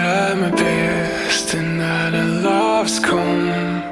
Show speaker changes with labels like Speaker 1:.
Speaker 1: tried my best and not a love's come.